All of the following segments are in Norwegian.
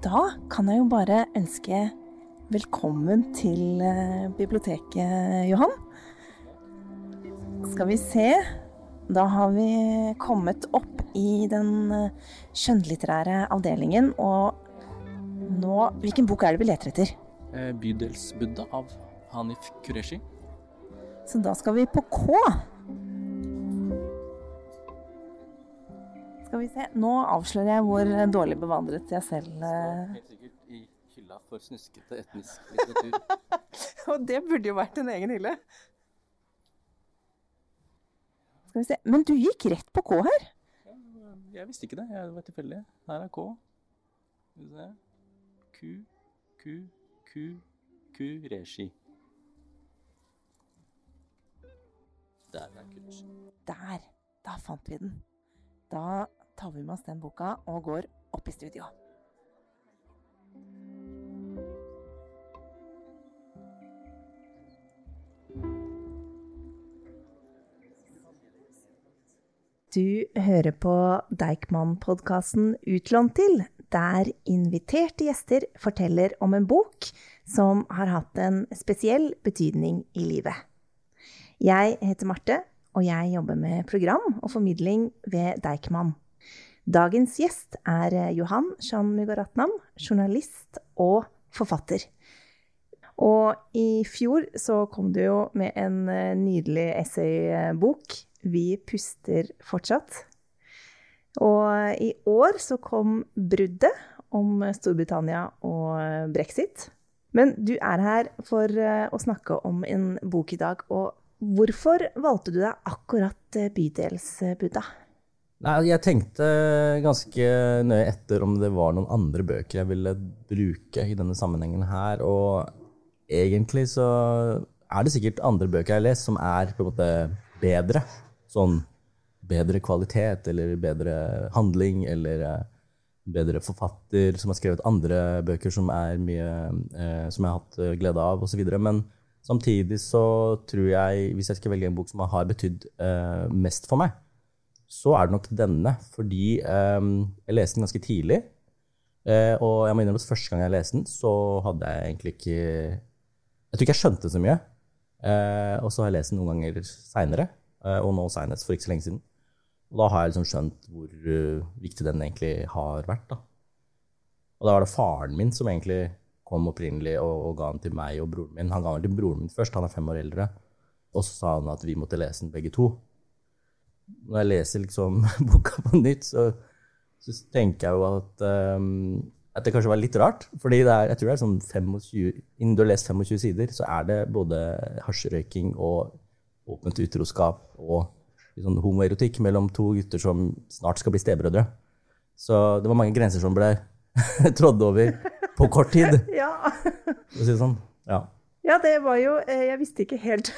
Da kan jeg jo bare ønske velkommen til eh, biblioteket, Johan. Skal vi se Da har vi kommet opp i den eh, skjønnlitterære avdelingen, og nå Hvilken bok er det vi leter etter? Eh, Bydelsbuddha av Hanif Kureshi. Så da skal vi på K. Skal vi se. Nå avslører jeg hvor dårlig bevandret jeg selv eh, Helt sikkert i hylla for snuskete etnisk litteratur. Og det burde jo vært en egen hylle. Skal vi se. Men du gikk rett på K her. Jeg visste ikke det, jeg var tilfeldig. Her er K. Skal vi se. Q, Q, Q, Regi. Der er Kureshi. Der. Da fant vi den. Da tar vi med oss den boka og går opp i studio. Du hører på Deichman-podkasten Utlånt til, der inviterte gjester forteller om en bok som har hatt en spesiell betydning i livet. Jeg heter Marte, og jeg jobber med program og formidling ved Deichman. Dagens gjest er Johan Shanmugaratnam, journalist og forfatter. Og i fjor så kom du jo med en eh, nydelig essaybok, 'Vi puster fortsatt'. Og i år så kom 'Bruddet' om Storbritannia og brexit. Men du er her for eh, å snakke om en bok i dag, og Hvorfor valgte du deg akkurat eh, Bydelsbuddha? Nei, jeg tenkte ganske nøye etter om det var noen andre bøker jeg ville bruke i denne sammenhengen her, og egentlig så er det sikkert andre bøker jeg har lest som er på en måte bedre. Sånn bedre kvalitet eller bedre handling eller eh, bedre forfatter som har skrevet andre bøker som, mye, eh, som jeg har hatt glede av, osv. Men Samtidig så tror jeg, hvis jeg skal velge en bok som har betydd eh, mest for meg, så er det nok denne. Fordi um, jeg leste den ganske tidlig. Uh, og jeg må innrømme at første gang jeg leste den, så hadde jeg egentlig ikke Jeg tror ikke jeg skjønte så mye. Uh, og så har jeg lest den noen ganger seinere, uh, og nå seinest for ikke så lenge siden. Og da har jeg liksom skjønt hvor viktig den egentlig har vært. da. Og da var det faren min som egentlig kom opprinnelig og, og, ga den til meg og broren min. Han ga den til broren min først, han er fem år eldre. Og så sa han at vi måtte lese den begge to. Når jeg leser liksom boka på nytt, så, så tenker jeg jo at, um, at det kanskje var litt rart. fordi er, jeg tror det er sånn 25, Innen du har lest 25 sider, så er det både hasjrøyking og åpent utroskap og sånn homoerotikk mellom to gutter som snart skal bli stebrødre. Så det var mange grenser som ble trådd over på kort tid. ja. Si sånn. Ja. ja, det var jo eh, Jeg visste ikke helt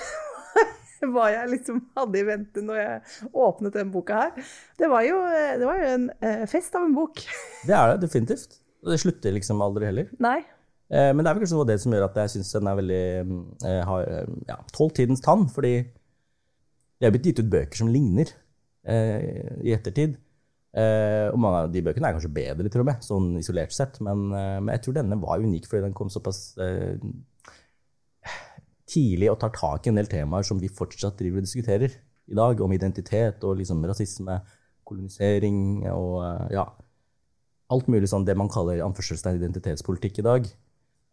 hva jeg liksom hadde i vente når jeg åpnet den boka her. Det var jo, eh, det var jo en eh, fest av en bok. Det er det definitivt. Og det slutter liksom aldri heller. Nei. Men det er vel kanskje det som gjør at jeg syns den er veldig har ja, tålt tidens tann. Fordi det er blitt gitt ut bøker som ligner i ettertid. Og mange av de bøkene er kanskje bedre, og med, sånn isolert sett. Men, men, jeg tror denne var unik fordi den kom såpass tidlig og tar tak i en del temaer som vi fortsatt driver og diskuterer i dag, om identitet og liksom rasisme, kolonisering og ja, alt mulig sånn det man kaller anførselstegn identitetspolitikk i dag,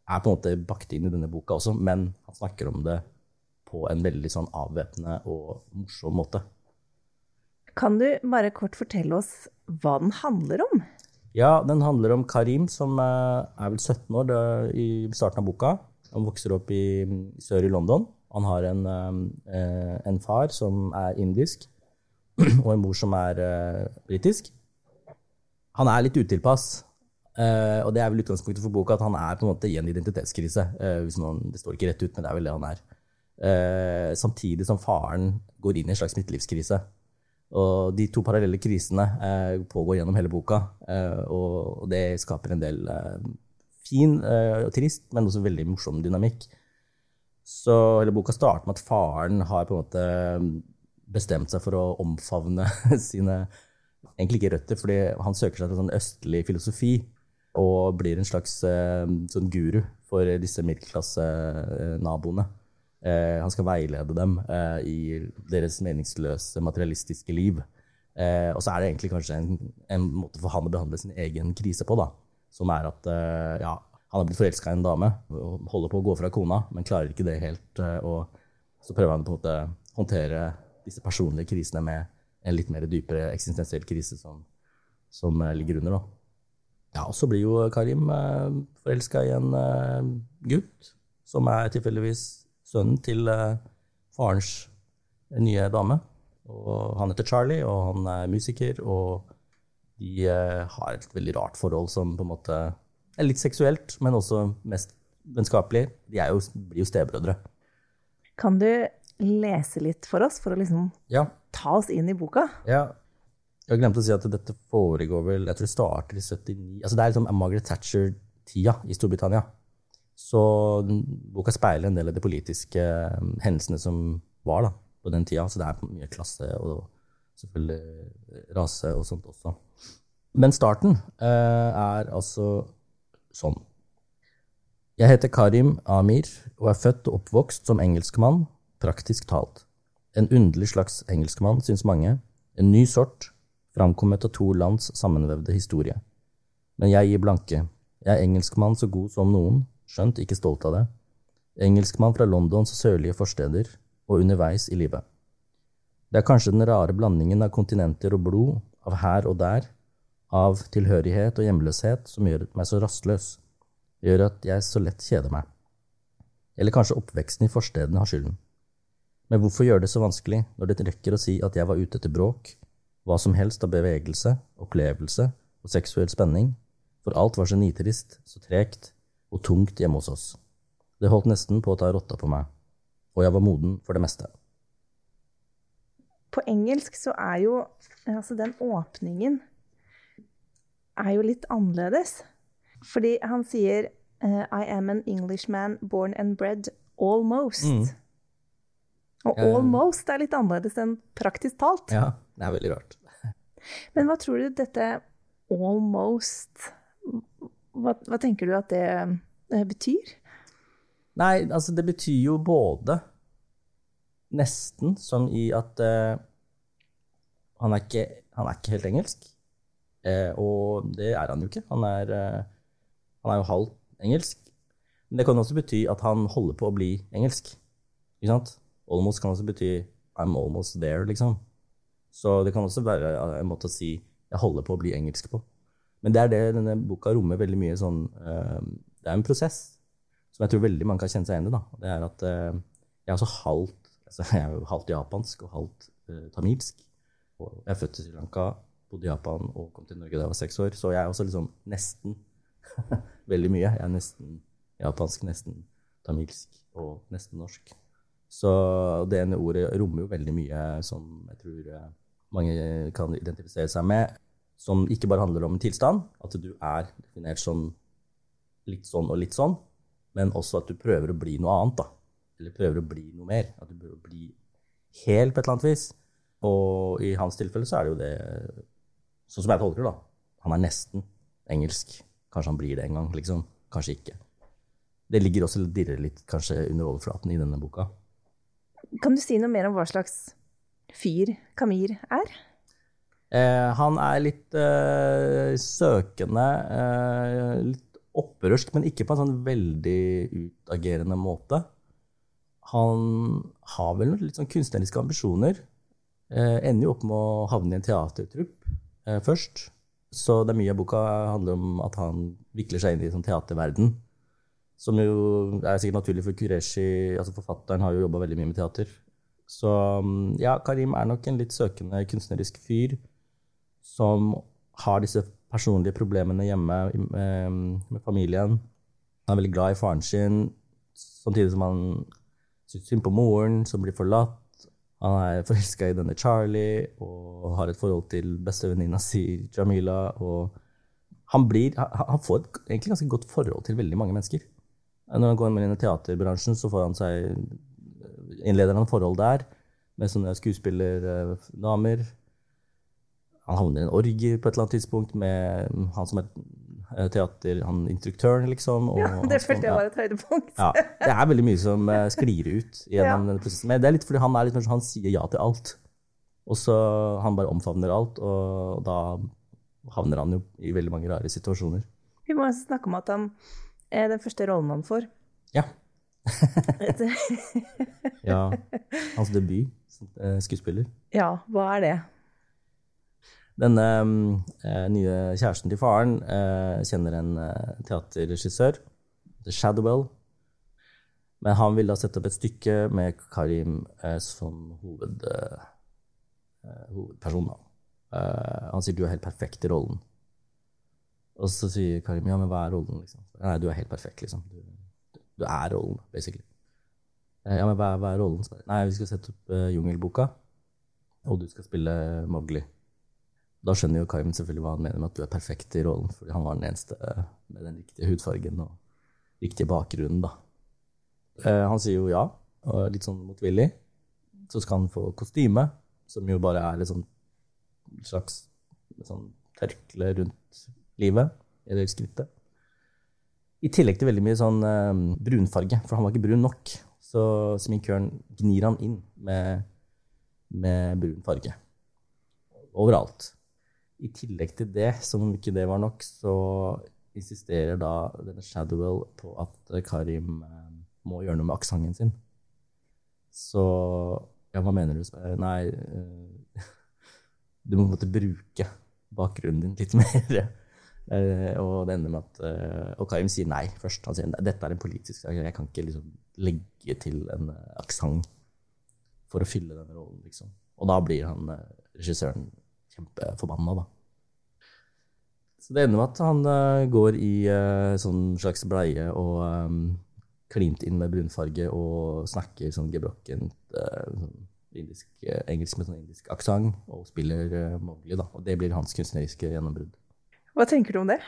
er på en måte bakt inn i denne boka også, men han snakker om det på en veldig sånn avvæpnende og morsom måte. Kan du bare kort fortelle oss hva den handler om? Ja, den handler om Karim, som eh, er vel 17 år i starten av boka. Han vokser opp i, sør i London. Han har en, eh, en, far som er indisk, og en mor som er uh, britisk. Han er litt utilpass. Og det er vel utgangspunktet for boka, at han er på en måte i en identitetskrise. Man, det står ikke rett ut, men det er vel det han er. samtidig som faren går inn i en slags midtlivskrise. Og de to parallelle krisene eh, pågår gjennom hele boka, eh, og, det skaper en del eh, fin eh, og trist, men også veldig morsom dynamikk. Så hele boka starter med at faren har på en måte bestemt seg for å omfavne sine egentlig ikke røtter, fordi han søker seg til sånn østlig filosofi. og blir en slags eh, sånn guru for disse middelklassenaboene. Eh, han skal veilede dem eh, i deres meningsløse materialistiske liv. Eh, og så er det egentlig kanskje en, en, måte for han å behandle sin egen krise på, da. Som er at eh, ja, han har blitt forelska i en dame og holder på å gå fra kona, men klarer ikke det helt. Eh, og så prøver han på en måte håndtere disse personlige krisene med en litt mer dypere eksistensiell krise som, som eh, ligger under. da. Ja, og så blir jo Karim eh, forelska i en eh, gutt som er tilfeldigvis sønnen til eh, farens nye dame. Og han heter Charlie, og han er musiker, og de eh, har et veldig rart forhold som på en måte er litt seksuelt, men også mest vennskapelig. De jo, blir jo stebrødre. Kan du lese litt for oss, for å liksom Ja, ta oss inn i boka? Ja. Jeg glemte å si at dette foregår vel Jeg tror det starter i 79 Altså Det er liksom Margaret Thatcher-tida i Storbritannia. Så boka speiler en del av de politiske eh, hendelsene som var da, på den tida. Så det er mye klasse og selvfølgelig rase og sånt også. Men starten eh, er altså sånn. Jeg heter Karim Amir og er født og oppvokst som engelskmann, praktisk talt. En underlig slags engelskmann, syns mange. En ny sort, framkommet av to lands sammenvevde historie. Men jeg gir blanke. Jeg er engelskmann så god som noen, skjønt ikke stolt av det. Engelskmann fra Londons sørlige forsteder, og underveis i livet. Det er kanskje den rare blandingen av kontinenter og blod, av her og der, av tilhørighet og hjemløshet som gjør meg så rastløs, gjør at jeg så lett kjeder meg. Eller kanskje oppveksten i forstedene har skylden. Men hvorfor gjøre det så vanskelig når det rekker å si at jeg var ute etter bråk, hva som helst av bevegelse, opplevelse og seksuell spenning, for alt var så nitrist, så tregt og tungt hjemme hos oss. Det holdt nesten på å ta rotta på meg, og jeg var moden for det meste. På engelsk så er jo altså den åpningen er jo litt annerledes. Fordi han sier eh, I am an Englishman born and bred almost. Mm. Og almost er litt annerledes enn praktisk talt. Ja, det er veldig rart. Men hva tror du dette almost Hva, hva tenker du at det eh, betyr? Nei, altså det betyr jo både nesten som i at uh, han, er ikke, han er ikke helt engelsk. Uh, og det er han jo ikke. Han er, uh, han er jo halvt engelsk. Men det kan også bety at han holder på å bli engelsk. Ikke sant? Almost kan også bety I'm almost there, liksom. Så det kan også være en måte å si jeg holder på å bli engelsk på. Men det er det denne boka rommer veldig mye sånn Det er en prosess som jeg tror veldig mange kan kjenne seg igjen i. Det er at jeg er også halvt altså jeg er jo halvt japansk og halvt uh, tamilsk. Og jeg er født i Sri Lanka, bodde i Japan og kom til Norge da jeg var seks år. Så jeg er også liksom nesten veldig mye. Jeg er nesten japansk, nesten tamilsk og nesten norsk. Så det ene ordet rommer jo veldig mye som jeg tror eh, mange kan identifisere seg med. Som ikke bare handler om en tilstand, at du er definert som litt sånn og litt sånn, men også at du prøver å bli noe annet. da. Eller prøver å bli noe mer. At du prøver å bli hel på et eller annet vis. Og i hans tilfelle så er det jo det Sånn som jeg tolker det, da. Han er nesten engelsk. Kanskje han blir det en gang, liksom. Kanskje ikke. Det ligger også og dirrer litt kanskje under overflaten i denne boka. Kan du si noe mer om hva slags fyr Kamir er? Eh, han er litt eh, søkende, eh, litt opprørsk, men ikke på en sånn veldig utagerende måte. Han har vel noen litt sånn kunstneriske ambisjoner. Eh, ender jo opp med å havne i en teatertrupp eh, først. Så det er mye av boka handler om at han vikler seg inn i sånn teaterverden. Som jo er sikkert naturlig for Kureshi. altså Forfatteren har jo jobba veldig mye med teater. Så mm, ja, Karim er nok en litt søkende kunstnerisk fyr som har disse personlige problemene hjemme med, med familien. Han er veldig glad i faren sin, samtidig som han syns synd på moren, som blir forlatt. Han er forelska i denne Charlie og har et forhold til bestevenninna si Jamila. Og han, blir, han får et egentlig ganske godt forhold til veldig mange mennesker. Når han går inn i teaterbransjen, så får han seg innleder han forhold der med sånne skuespillerdamer. Han havner i en orgie på et eller annet tidspunkt med han som er eh, teater, han instruktøren, liksom. Ja, det følte jeg var et høydepunkt. ja, det er veldig mye som eh, sklir ut gjennom denne prosessen. Men det er litt fordi han er litt sånn, han sier ja til alt. Og så han bare omfavner alt, og da havner han jo i veldig mange rare situasjoner. Vi må snakke om at han er den første rollen han får. Ja. Ja. Hans debut som eh, skuespiller. ja, hva er det? Denne eh, nye kjæresten til faren eh, kjenner en eh, teaterregissør, The Shadowwell. Men han vil da sette opp et stykke med Karim eh, som hoved, eh, eh, hovedperson. Han sier du er helt perfekt i rollen. Og så sier Karim ja, men hva er rollen? liksom? Nei, du er helt perfekt, liksom. Du, du er rollen, basically. Ja, men hva, hva er rollen? Nei, vi skal sette opp Jungelboka, og du skal spille Mowgli. Da skjønner jo Karim selvfølgelig hva han mener med at du er perfekt i rollen, fordi han var den eneste eh, med den riktige hudfargen og riktige bakgrunnen, da. Eh, han sier jo ja, og litt sånn motvillig. Så skal han få kostyme, som jo bare er et sånn slags sånn tørkle rundt livet, eller skrittet. I tillegg til veldig mye sånn eh, brunfarge, for han var ikke brun nok. Så sminkøren gnir han inn med, med brun farge. Overalt. I tillegg til det, som om ikke det var nok, så insisterer da denne Shadowell på at Karim eh, må gjøre noe med aksenten sin. Så Ja, hva mener du? Nei, eh, du må på en måte bruke bakgrunnen din litt mer. Eh, og det ender med at eh, Og Karim sier nei først. Han sier dette er en politisk sak, jeg kan ikke liksom legge til en aksent for å fylle denne rollen, liksom. Og da blir han eh, regissøren kjempeforbanna, da. Så det ender med at han uh, går i uh, sånn slags bleie og um, klint inn med brunfarge og snakker sånn gebrokkent uh, sånn indisk, engelsk med sånn indisk aksent og spiller uh, Mowgli, da. Og det blir hans kunstneriske gjennombrudd. Hva tenker du om det?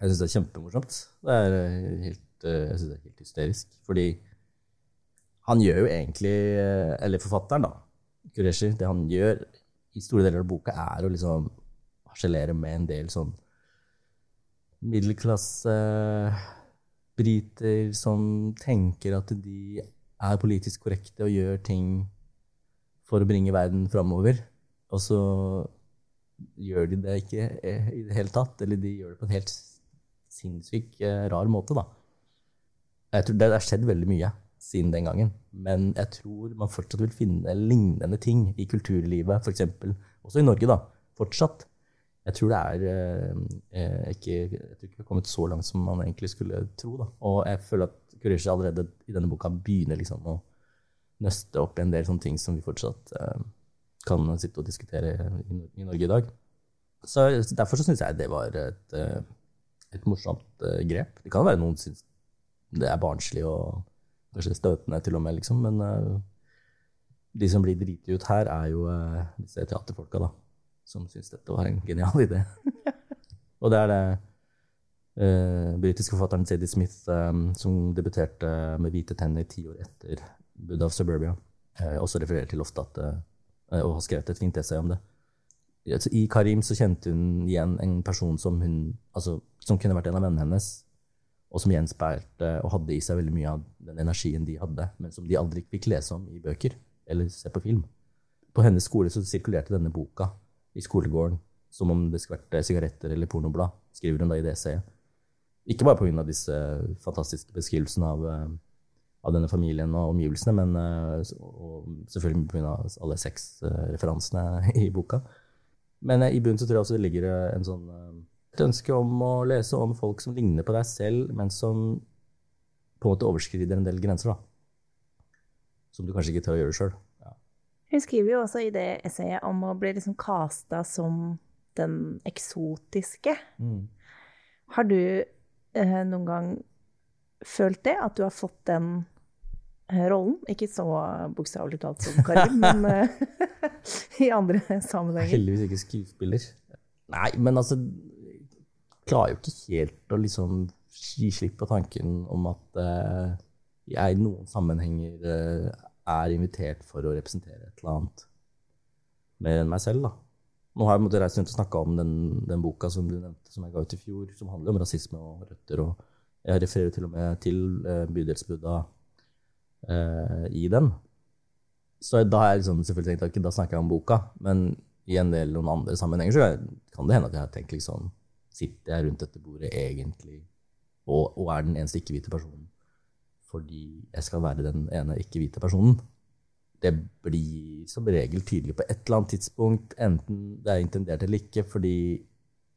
Jeg syns det er kjempemorsomt. Det er helt, jeg synes det er helt hysterisk. Fordi han gjør jo egentlig Eller forfatteren, da, Kureshi. det han gjør i store deler av boka, er å liksom harselere med en del sånn middelklassebriter som tenker at de er politisk korrekte og gjør ting for å bringe verden framover. Og så gjør de det ikke eh, i det hele tatt, eller de gjør det på en helt sinnssykt eh, rar måte, da. Jeg tror det har skjedd veldig mye siden den gangen, men jeg tror man fortsatt vil finne lignende ting i kulturlivet, f.eks. også i Norge, da. Fortsatt. Jeg tror det er eh, eh, ikke Jeg tror ikke vi har kommet så langt som man egentlig skulle tro, da. Og jeg føler at Kureshi allerede i denne boka begynner liksom å nøste opp en del sånne ting som vi fortsatt eh, kan sitte og diskutere i, i Norge i dag. Så Derfor så syns jeg det var et, eh, et morsomt eh, grep. Det kan være noen syns det er barnslig og kanskje støtende til og med, liksom, men uh, de som blir driti ut her, er jo uh, disse teaterfolka, da, som syns dette var en genial idé. og det er det uh, britiske forfatteren Sadie Smith eh, som debuterte med hvite tenner ti år etter Buddha of Suburbia. uh, også refererer til ofte at og har skrevet et fint essay om det. Altså, I Karim så kjente hun igjen en person som hun altså, som kunne vært en av vennene hennes, og som gjenspeilte og hadde i seg veldig mye av den energien de hadde, men som de aldri fikk lese om i bøker eller se på film. På hennes skole så sirkulerte denne boka i skolegården som om det skulle vært eh, sigaretter eller pornoblad, skriver hun da i det essayet. Ikke bare pga. disse fantastiske beskrivelsene av, eh, av denne familien og omgivelsene, men eh, og selvfølgelig pga. alle sexreferansene i boka. Men i bunnen så tror jeg også det ligger en sånn, ønske om å lese om folk som ligner på deg selv, men som på en måte overskrider en del grenser. da. Som du kanskje ikke tør å gjøre sjøl. Ja. Hun skriver jo også i det essayet om å bli liksom casta som den eksotiske. Har du eh, noen gang følt det? At du har fått den eh, rollen? Ikke så bokstavelig talt som Karim, men eh, i andre sammenhenger. Heldigvis ikke skuespiller. Nei, men altså Klarer jo ikke helt å liksom gi slipp på tanken om at eh, jeg i noen sammenhenger eh, er invitert for å representere et eller annet mer enn meg selv, da. Nå har jeg måttet reise rundt og snakke om den, den, boka som du nevnte, som jeg ga ut i fjor, som handler om rasisme og røtter. og Jeg refererer til og med til eh, bydelsbudda eh, i den. Så da har jeg liksom selvfølgelig tenkt at da snakker jeg om boka, men i en del noen andre sammenhenger så kan det hende at jeg har tenkt liksom Sitter jeg rundt dette bordet egentlig og, og er den eneste ikke-hvite personen fordi jeg skal være den ene ikke-hvite personen? det blir som regel tydelig på et eller annet tidspunkt, enten det er intendert eller ikke, fordi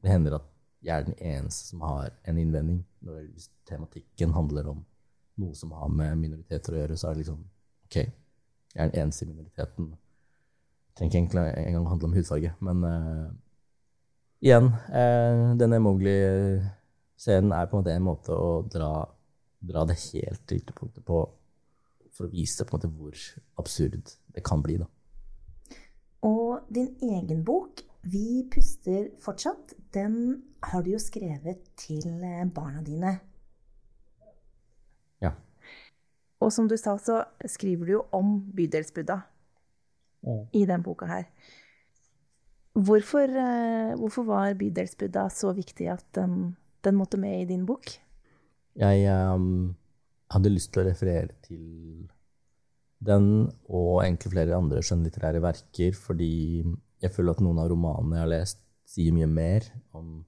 det hender at jeg er den eneste som har en innvending. Når tematikken handler om noe som har med minoriteter å gjøre, så er det liksom OK, jeg er den eneste i minoriteten. Det trenger ikke engang handle om hudfarge. Men uh, igjen, uh, denne Mowgli-scenen er på en måte en måte å dra, dra det helt til ytterpunktet på for å vise på en måte hvor absurd det kan bli. Da. Og din egen bok, 'Vi puster fortsatt', den har du jo skrevet til eh, barna dine. Ja. Og som du sa, så skriver du jo om bydelsbudda mm. i den boka her. Hvorfor, eh, hvorfor var Bydelsbudda så viktig at den, den, måtte med i din bok? Jeg um hadde lyst til å referere til den og egentlig flere andre skjønnlitterære verker, fordi jeg føler at noen av romanene jeg har lest, sier mye mer om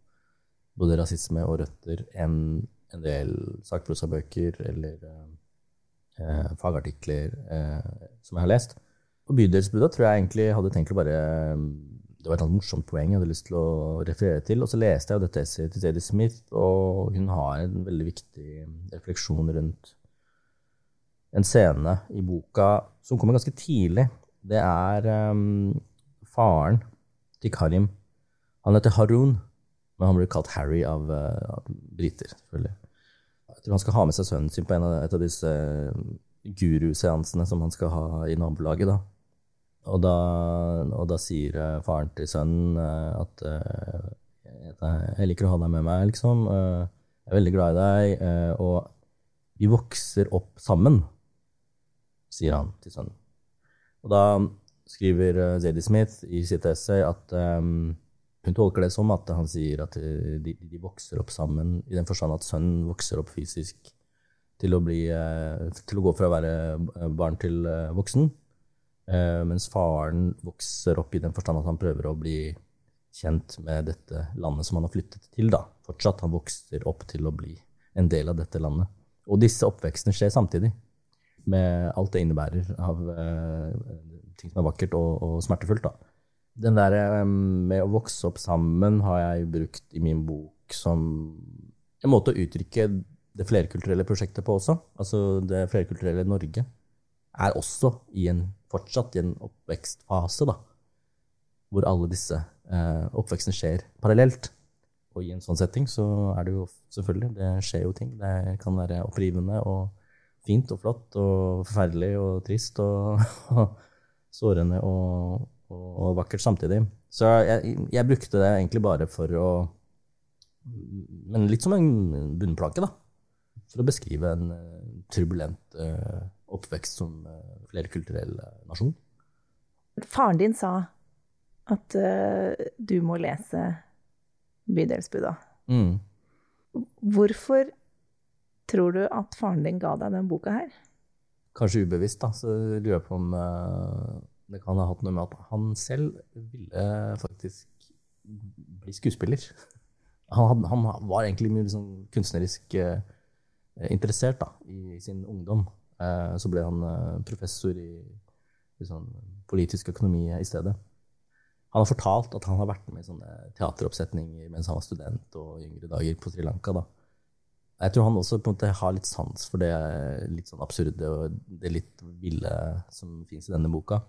både rasisme og røtter enn en del sakprosabøker eller eh, fagartikler eh, som jeg har lest. Og Bydelsbudda tror jeg egentlig hadde tenkt å bare det var et morsomt poeng jeg hadde lyst til å referere til. Og så leste jeg dette essayet til Zadie Smith, og hun har en veldig viktig refleksjon rundt en scene i boka som kommer ganske tidlig. Det er um, faren til Karim. Han heter Harun, men han blir kalt Harry av, av briter, selvfølgelig. Jeg tror han skal ha med seg sønnen sin på en av, et av disse guruseansene som han skal ha i nabolaget. da. Og da, og da sier eh, faren til sønnen eh, at eh, jeg liker å ha deg med meg, liksom. Jeg er veldig glad i deg. Og vi vokser opp sammen, sier han til sønnen. Og da skriver Zadie Smith i sitt essay at hun tolker det som at han sier at de, de, vokser opp sammen, i den forstand at sønnen vokser opp fysisk til å, bli, til å gå fra å være barn til voksen. Uh, mens faren vokser opp i den forstand at han prøver å bli kjent med dette landet som han har flyttet til. da. Fortsatt. Han vokser opp til å bli en del av dette landet. Og disse oppvekstene skjer samtidig, med alt det innebærer av uh, ting som er vakkert og, og smertefullt. da. Den der um, med å vokse opp sammen har jeg brukt i min bok som en måte å uttrykke det flerkulturelle prosjektet på også. Altså det flerkulturelle Norge er også i en fortsatt i en oppvekstfase, da, hvor alle disse eh, oppvekstene skjer parallelt. Og i en sånn setting så er det jo selvfølgelig Det skjer jo ting. Det kan være opprivende og fint og flott og forferdelig og trist og, og sårende og, og, og, vakkert samtidig. Så jeg, jeg, brukte det egentlig bare for å Men litt som en bunnplake, da. For å beskrive en uh, turbulent uh, oppvekst som uh, flerkulturell nasjon. Faren din sa at uh, du må lese Bydelsbuda. Mm. Hvorfor tror du at faren din ga deg den boka her? Kanskje ubevisst, da. Så lurer jeg på om uh, det kan ha hatt noe med at han selv ville faktisk bli skuespiller. Han, han var egentlig mye liksom kunstnerisk uh, interessert da, i sin ungdom. Eh, så ble han eh, professor i, i sånn politisk økonomi i stedet. Han har fortalt at han har vært med i sånne teateroppsetninger mens han var student og yngre dager på Sri Lanka. da. Jeg tror han også på en måte har litt sans for det litt sånn absurde og det litt ville som fins i denne boka.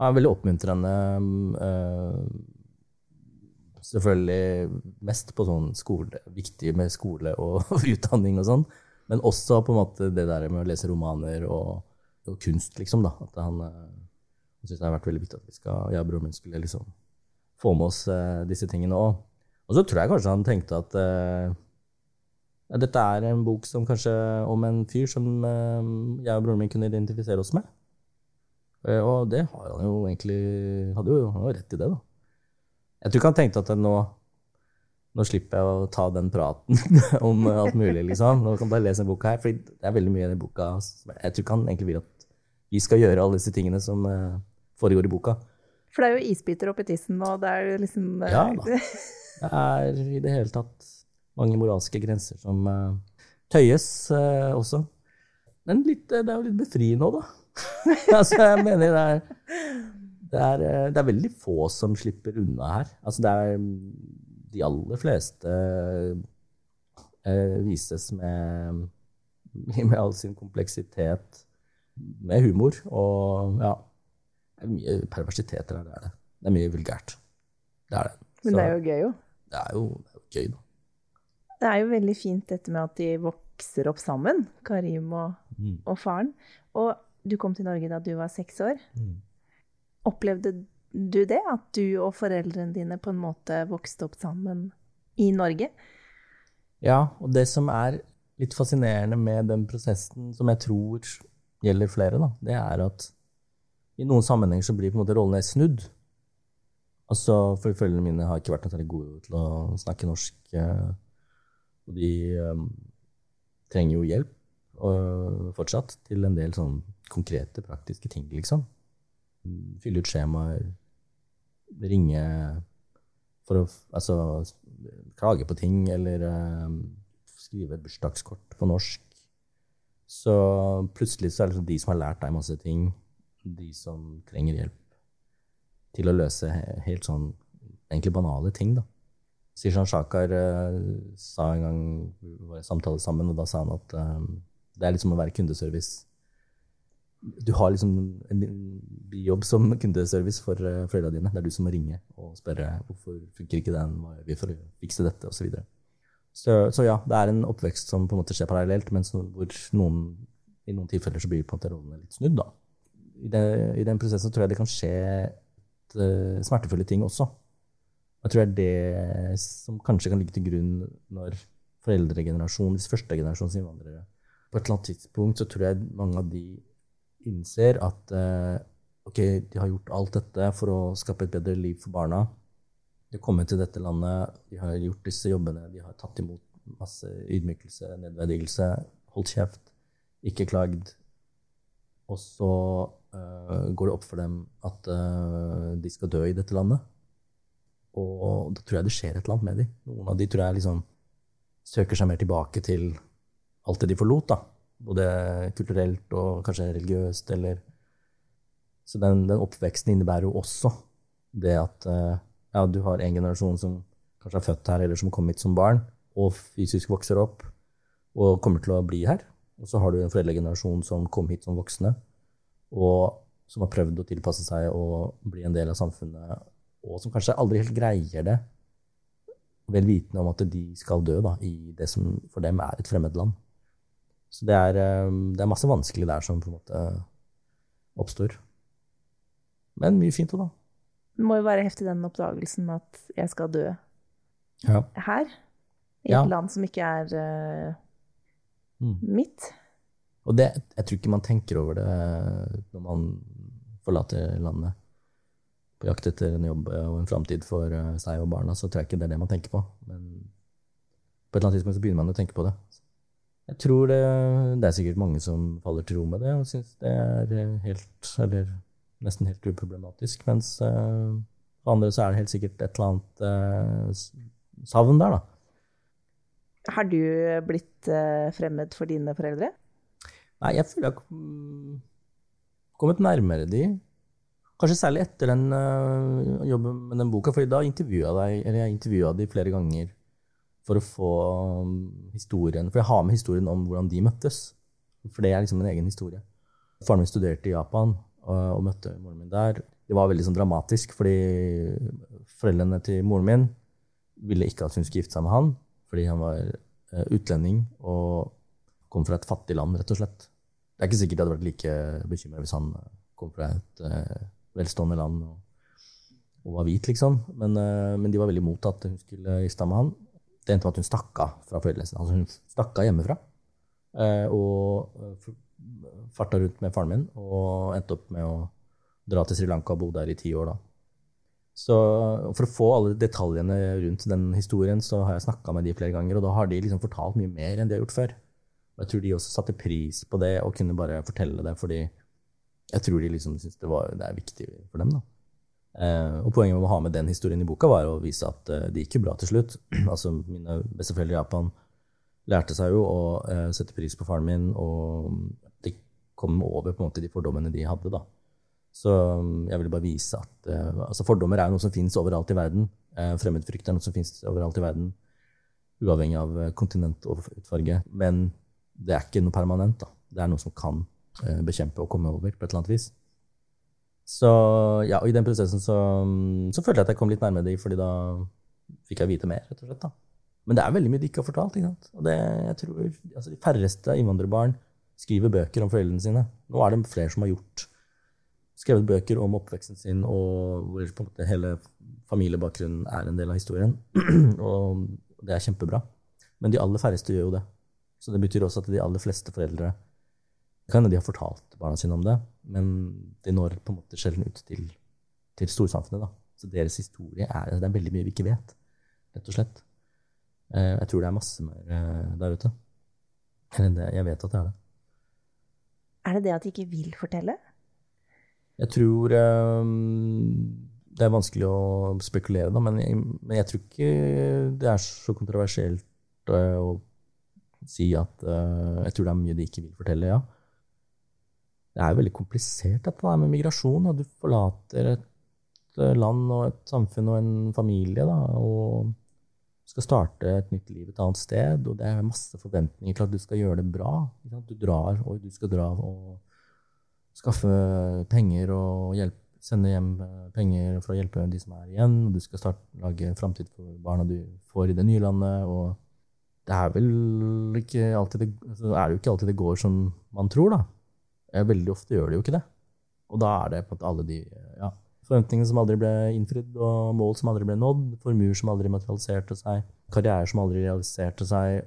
Han er veldig oppmuntrende. Øh, selvfølgelig mest på sånn skole, viktig med skole og utdanning og sånn. Men også på en måte det der med å lese romaner og, og kunst, liksom. da, At han, han eh, syns det har vært veldig viktig at vi skal, jeg og broren min skulle liksom få med oss eh, disse tingene òg. Og så tror jeg kanskje han tenkte at eh, ja, dette er en bok som kanskje om en fyr som eh, jeg og broren min kunne identifisere oss med. Eh, Og det har han jo egentlig hadde jo, han hadde jo rett i det, da. Jeg tror ikke han tenkte at nå, nå slipper jeg å ta den praten om alt mulig, liksom. Nå kan jeg bare lese en bok her. For det er veldig mye i den boka som Jeg tror ikke han egentlig vil at vi skal gjøre alle disse tingene som eh, foregår i boka. For det er jo isbiter oppi tissen, og det er jo liksom eh, Ja da. Det er i det hele tatt mange moralske grenser som eh, tøyes også. Men litt, det er jo litt befriende òg, da. altså, jeg mener det er, det, er, det er veldig få som slipper unna her. Altså, det er de aller fleste eh, vises med, med all sin kompleksitet, med humor og ja. Det er mye perversiteter her, det er det. Det er mye vulgært. Det er det. Men det er jo gøy, jo. Det er jo, det er jo gøy, da. Det er jo veldig fint dette med at de vokser opp sammen, Karim og, Mm. og faren. Og du kom til Norge da du var seks år. Mm. Opplevde du det, at du og foreldrene dine på en måte vokste opp sammen i Norge? Ja, og det som er litt fascinerende med den prosessen, som jeg tror gjelder flere, da, det er at i noen sammenhenger så blir på en måte rollene snudd. Altså, for Foreldrene mine har ikke vært noe særlig gode til å snakke norsk. eh, Og de um, trenger jo hjelp og fortsatt til en del sånn konkrete, praktiske ting, liksom. Fylle ut skjemaer, ringe for å altså, klage på ting, eller uh, skrive bursdagskort på norsk. Så plutselig så er det liksom de som har lært deg masse ting, de som trenger hjelp til å løse helt sånn egentlig banale ting, da. Sishan Shakar uh, sa en gang vi var i samtale sammen, og da sa han at uh, det er litt som å være kundeservice. Du har liksom en jobb som kundeservice for uh, foreldrene dine. Det er du som må ringe og spørre hvorfor funker ikke den, hva gjør vi for å fikse dette, osv. Så, videre. så Så ja, det er en oppvekst som på en måte skjer parallelt, men så- hvor noen, i noen tilfeller så blir på en måte rollene litt snudd. da. I, det, I den prosessen tror jeg det kan skje et, eh, smertefulle ting også. Jeg tror det er det som kanskje kan ligge til grunn når foreldregenerasjonen, første førstegenerasjons innvandrere På et eller annet tidspunkt så tror jeg mange av de innser at eh, ok, de har gjort alt dette for å skape et bedre liv for barna. De har kommet til dette landet, de har gjort disse jobbene, de har tatt imot masse ydmykelse, nedverdigelse, holdt kjeft, ikke klagd. Og så uh, går det opp for dem at uh, de skal dø i dette landet. Og da tror jeg det skjer et eller annet med dem. Noen av de tror jeg liksom søker seg mer tilbake til alt det de forlot, da. Både kulturelt og kanskje religiøst, eller Så den, den oppveksten innebærer jo også det at eh, ja, du har en generasjon som kanskje er født her, eller som kom hit som barn, og fysisk vokser opp og kommer til å bli her. Og så har du en foreldregenerasjon som kom hit som voksne, og som har prøvd å tilpasse seg og bli en del av samfunnet, og som kanskje aldri helt greier det, vel vitende om at de skal dø da, i det som for dem er et fremmed land. Så det er, eh, det er masse vanskelig der som på en måte oppstår. Men mye fint òg, da. Det må jo være heftig den oppdagelsen med at jeg skal dø Ja. her. I Ja. et land som ikke er uh, Mm. mitt. Og det, jeg tror ikke man tenker over det når man forlater landet på jakt etter en jobb og en framtid for eh, seg og barna, så tror jeg ikke det er det man tenker på. Men på et eller annet tidspunkt så begynner man å tenke på det. Jeg tror det, det er sikkert mange som faller til ro med det og syns det er eh, helt, eller nesten helt uproblematisk, mens uh, for andre så er det helt sikkert et eller annet uh, savn der, da. Har du blitt uh, fremmed for dine foreldre? Nei, jeg føler jeg har kommet nærmere de. Kanskje særlig etter den jobben med den boka, for da intervjua jeg, eller jeg intervjua de flere ganger for å få um, historien For jeg har med historien om hvordan de møttes. For det er liksom en egen historie. Faren min studerte i Japan og, møtte moren min der. Det var veldig sånn dramatisk, fordi foreldrene til moren min ville ikke at hun skulle gifte seg med han, fordi han var eh, utlending og kom fra et fattig land, rett og slett. Det er ikke sikkert jeg hadde vært like bekymra hvis han eh, kom fra et eh, velstående land og, og var hvit, liksom. Men, men de var veldig imot at hun skulle gifte seg med han. Det endte med at hun stakk av fra foreldrene sine. Altså hun stakk av hjemmefra. eh, og eh, farta rundt med faren min og endte opp med å dra til Sri Lanka og bo der i ti år, da. Så for å få alle detaljene rundt den historien, så har jeg snakka med de flere ganger, og da har de liksom fortalt mye mer enn de har gjort før. Og jeg tror de også satte pris på det og kunne bare fortelle det, fordi jeg tror de liksom syntes det, det er viktig for dem. da. Eh, og poenget med å ha med den historien i boka var å vise at eh, det gikk jo bra til slutt. altså Mine besteforeldre i Japan lærte seg jo å eh, sette pris på faren min, og de kom over på en måte de fordommene de hadde. da. Så mm, jeg ville bare vise at altså fordommer er noe som finnes overalt i verden. Fremmedfrykt er noe som finnes overalt i verden, uavhengig av kontinent og utfarge. Men det er ikke noe permanent. da. Det er noe som kan bekjempe og komme over på et eller annet vis. Så ja, og i den prosessen så, mm, så følte jeg at jeg kom litt nærmere de, fordi da fikk jeg vite mer, rett og slett. da. Men det er veldig mye de ikke har fortalt. ikke sant? Og det, jeg tror, altså De færreste innvandrerbarn skriver bøker om foreldrene sine. Nå er det flere som har gjort skrevet bøker om oppveksten sin, og hvor på en måte hele familiebakgrunnen er en del av historien. og det er kjempebra. Men de aller færreste gjør jo det. Så det betyr også at de aller fleste foreldre kan hende de har fortalt barna sine om det, men de når på en måte sjelden ut til, til storsamfunnet. da. Så deres historie er, det er veldig mye vi ikke vet, rett og slett. Eh, jeg tror det er masse mer eh, der ute. Eller jeg vet at det er det. Er det det at de ikke vil fortelle? Jeg tror um, Det er vanskelig å spekulere, da, men jeg, men jeg, tror ikke det er så kontroversielt uh, å si at uh, Jeg tror det er mye de ikke vil fortelle, ja. Det er jo veldig komplisert, dette der med migrasjon. Da. Du forlater et land og et samfunn og en familie da, og skal starte et nytt liv et annet sted. Og det er masse forventninger til at du skal gjøre det bra. Du drar, og du skal dra og skaffe penger og hjelpe, sende hjem eh, penger for å hjelpe de som er igjen. Og du skal starte, lage framtid for barna du får i det nye landet. Og det er vel ikke alltid det, altså er det jo ikke alltid det går som man tror, da. Veldig ofte gjør det jo ikke det. Og da er det på en måte alle de ja, forventningene som aldri ble innfridd, og mål som aldri ble nådd, formuer som aldri materialiserte seg, karrierer som aldri realiserte seg,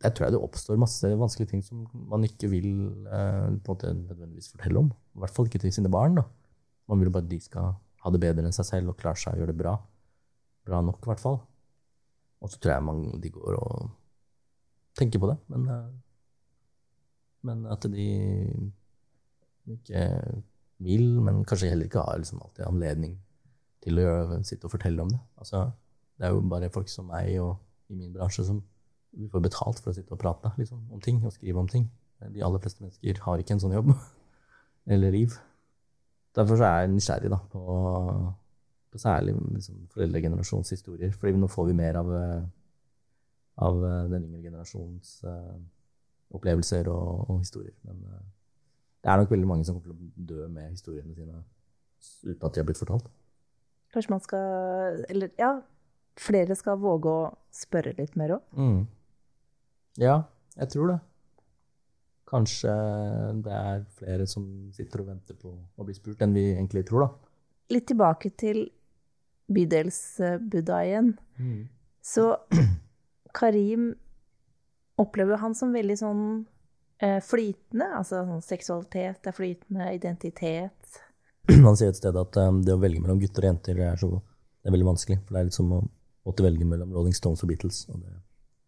der tror jeg det oppstår masse vanskelige ting som man ikke vil eh, på en måte nødvendigvis fortelle om. I hvert fall ikke til sine barn. da. Man vil bare at de skal ha det bedre enn seg selv og klare seg og gjøre det bra. Bra nok, i hvert fall. Og så tror jeg man, de går og tenker på det, men, eh, men at de ikke vil, men kanskje heller ikke har liksom alltid anledning til å gjøre, sitte og fortelle om det. Altså, det er jo bare folk som meg og i min bransje som får betalt for å sitte og prate liksom, om ting og skrive om ting. De aller fleste mennesker har ikke en sånn jobb eller liv. Derfor er jeg nysgjerrig da, på, på særlig liksom, foreldregenerasjons historier. fordi nå får vi mer av, eh, av eh, den yngre generasjons uh, opplevelser og, og, historier. Men uh, det er nok veldig mange som kommer til å dø med historiene sine uten at de har blitt fortalt. Kanskje man skal Eller ja, flere skal våge å spørre litt mer òg? Mm. Ja, jeg tror det. Kanskje det er flere som sitter og venter på å bli spurt, enn vi egentlig tror, da. Litt tilbake til bydelsbuddha igjen. Mm. Så Karim opplever han som veldig sånn flytende. Altså sånn seksualitet er flytende, identitet. Han sier et sted at um, det å velge mellom gutter og jenter er, så, det er veldig vanskelig. For det er litt som å måtte velge mellom Rolling Stones og Beatles. Og det,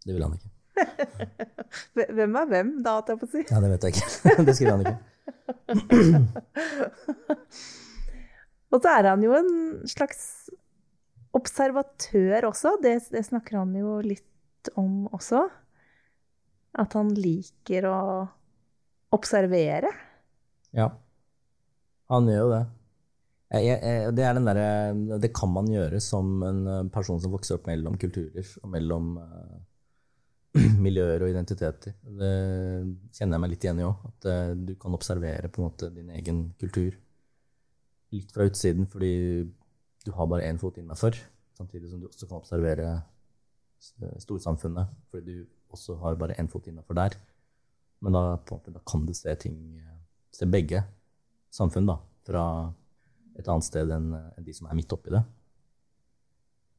det vil han ikke. hvem er hvem, da, holdt jeg på å si? Ja, det vet jeg ikke. det skriver han ikke. og så er han jo en slags observatør også. Det, det, snakker han jo litt om også. At han liker å observere. Ja. Han gjør jo det. Jeg, jeg, det, der, det kan man gjøre som en person som vokser opp mellom kulturer og mellom uh, miljøer og identiteter. Det kjenner jeg meg litt igjen i òg. At uh, du kan observere på en måte din egen kultur litt fra utsiden fordi du har bare én fot innafor. Samtidig som du også kan observere storsamfunnet fordi du også har bare én fot innafor der. Men da, måte, da, kan du se ting Se begge samfunn da, fra et annet sted enn de som er midt oppi det.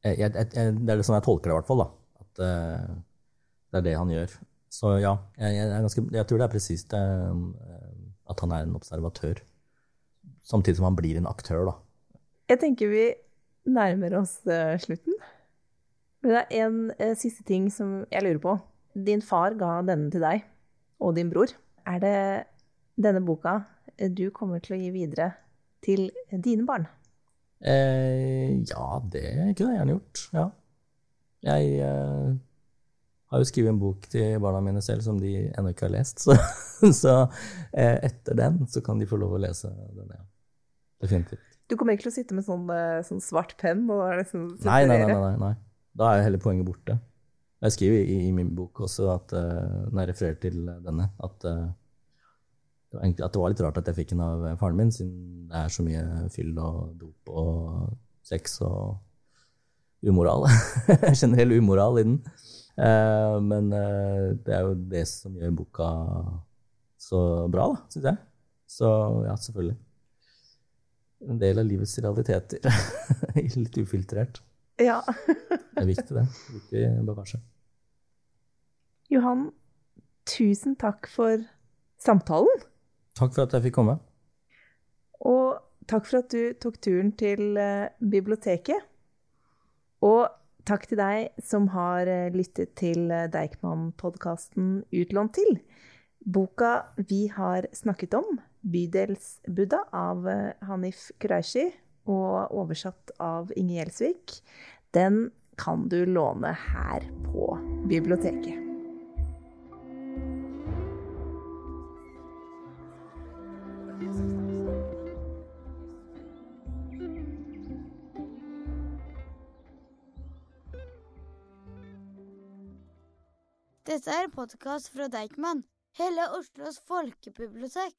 Jeg, jeg, jeg, det er det sånn jeg tolker det, i hvert fall. da, At uh, det er det han gjør. Så ja, jeg, ganske, tror det er presist uh, at han er en observatør. samtidig som han blir en aktør, da. Jeg tenker vi nærmer oss uh, slutten. Men det er en siste ting som jeg lurer på. Din far ga denne til deg og din bror. Er det denne boka du kommer til å gi videre til dine barn? Eh, ja, det kunne jeg gjerne gjort. Ja. Jeg eh, har jo skrevet en bok til barna mine selv som de ennå ikke har lest. Så, så eh, etter den så kan de få lov å lese den. Ja. Definitivt. Du kommer ikke til å sitte med sånn, eh, sånn svart penn? og liksom nei, nei, nei, nei, nei. Da er hele poenget borte. Jeg skriver i, i min bok også, at, uh, når jeg refererer til denne, at, uh, at, det var litt rart at jeg fikk den av faren min, siden det er så mye fyll og dop og sex og umoral. Generell umoral i den. Uh, men det er jo det som gjør boka så bra, da, syns jeg. Så ja, selvfølgelig. En del av livets realiteter. litt ufiltrert. Ja. det er viktig, det. Viktig bagasje. Johan, tusen takk for samtalen. Takk for at jeg fikk komme. Og takk for at du tok turen til eh, biblioteket. Og takk til deg som har eh, lyttet til eh, Deichman-podkasten Utlånt til. Boka vi har snakket om, 'Bydelsbuddha' av Hanif Kureishi og oversatt av Inge Gjelsvik, den kan du låne her på biblioteket. Dette er en podkast fra Deichman, hele Oslos folkebibliotek.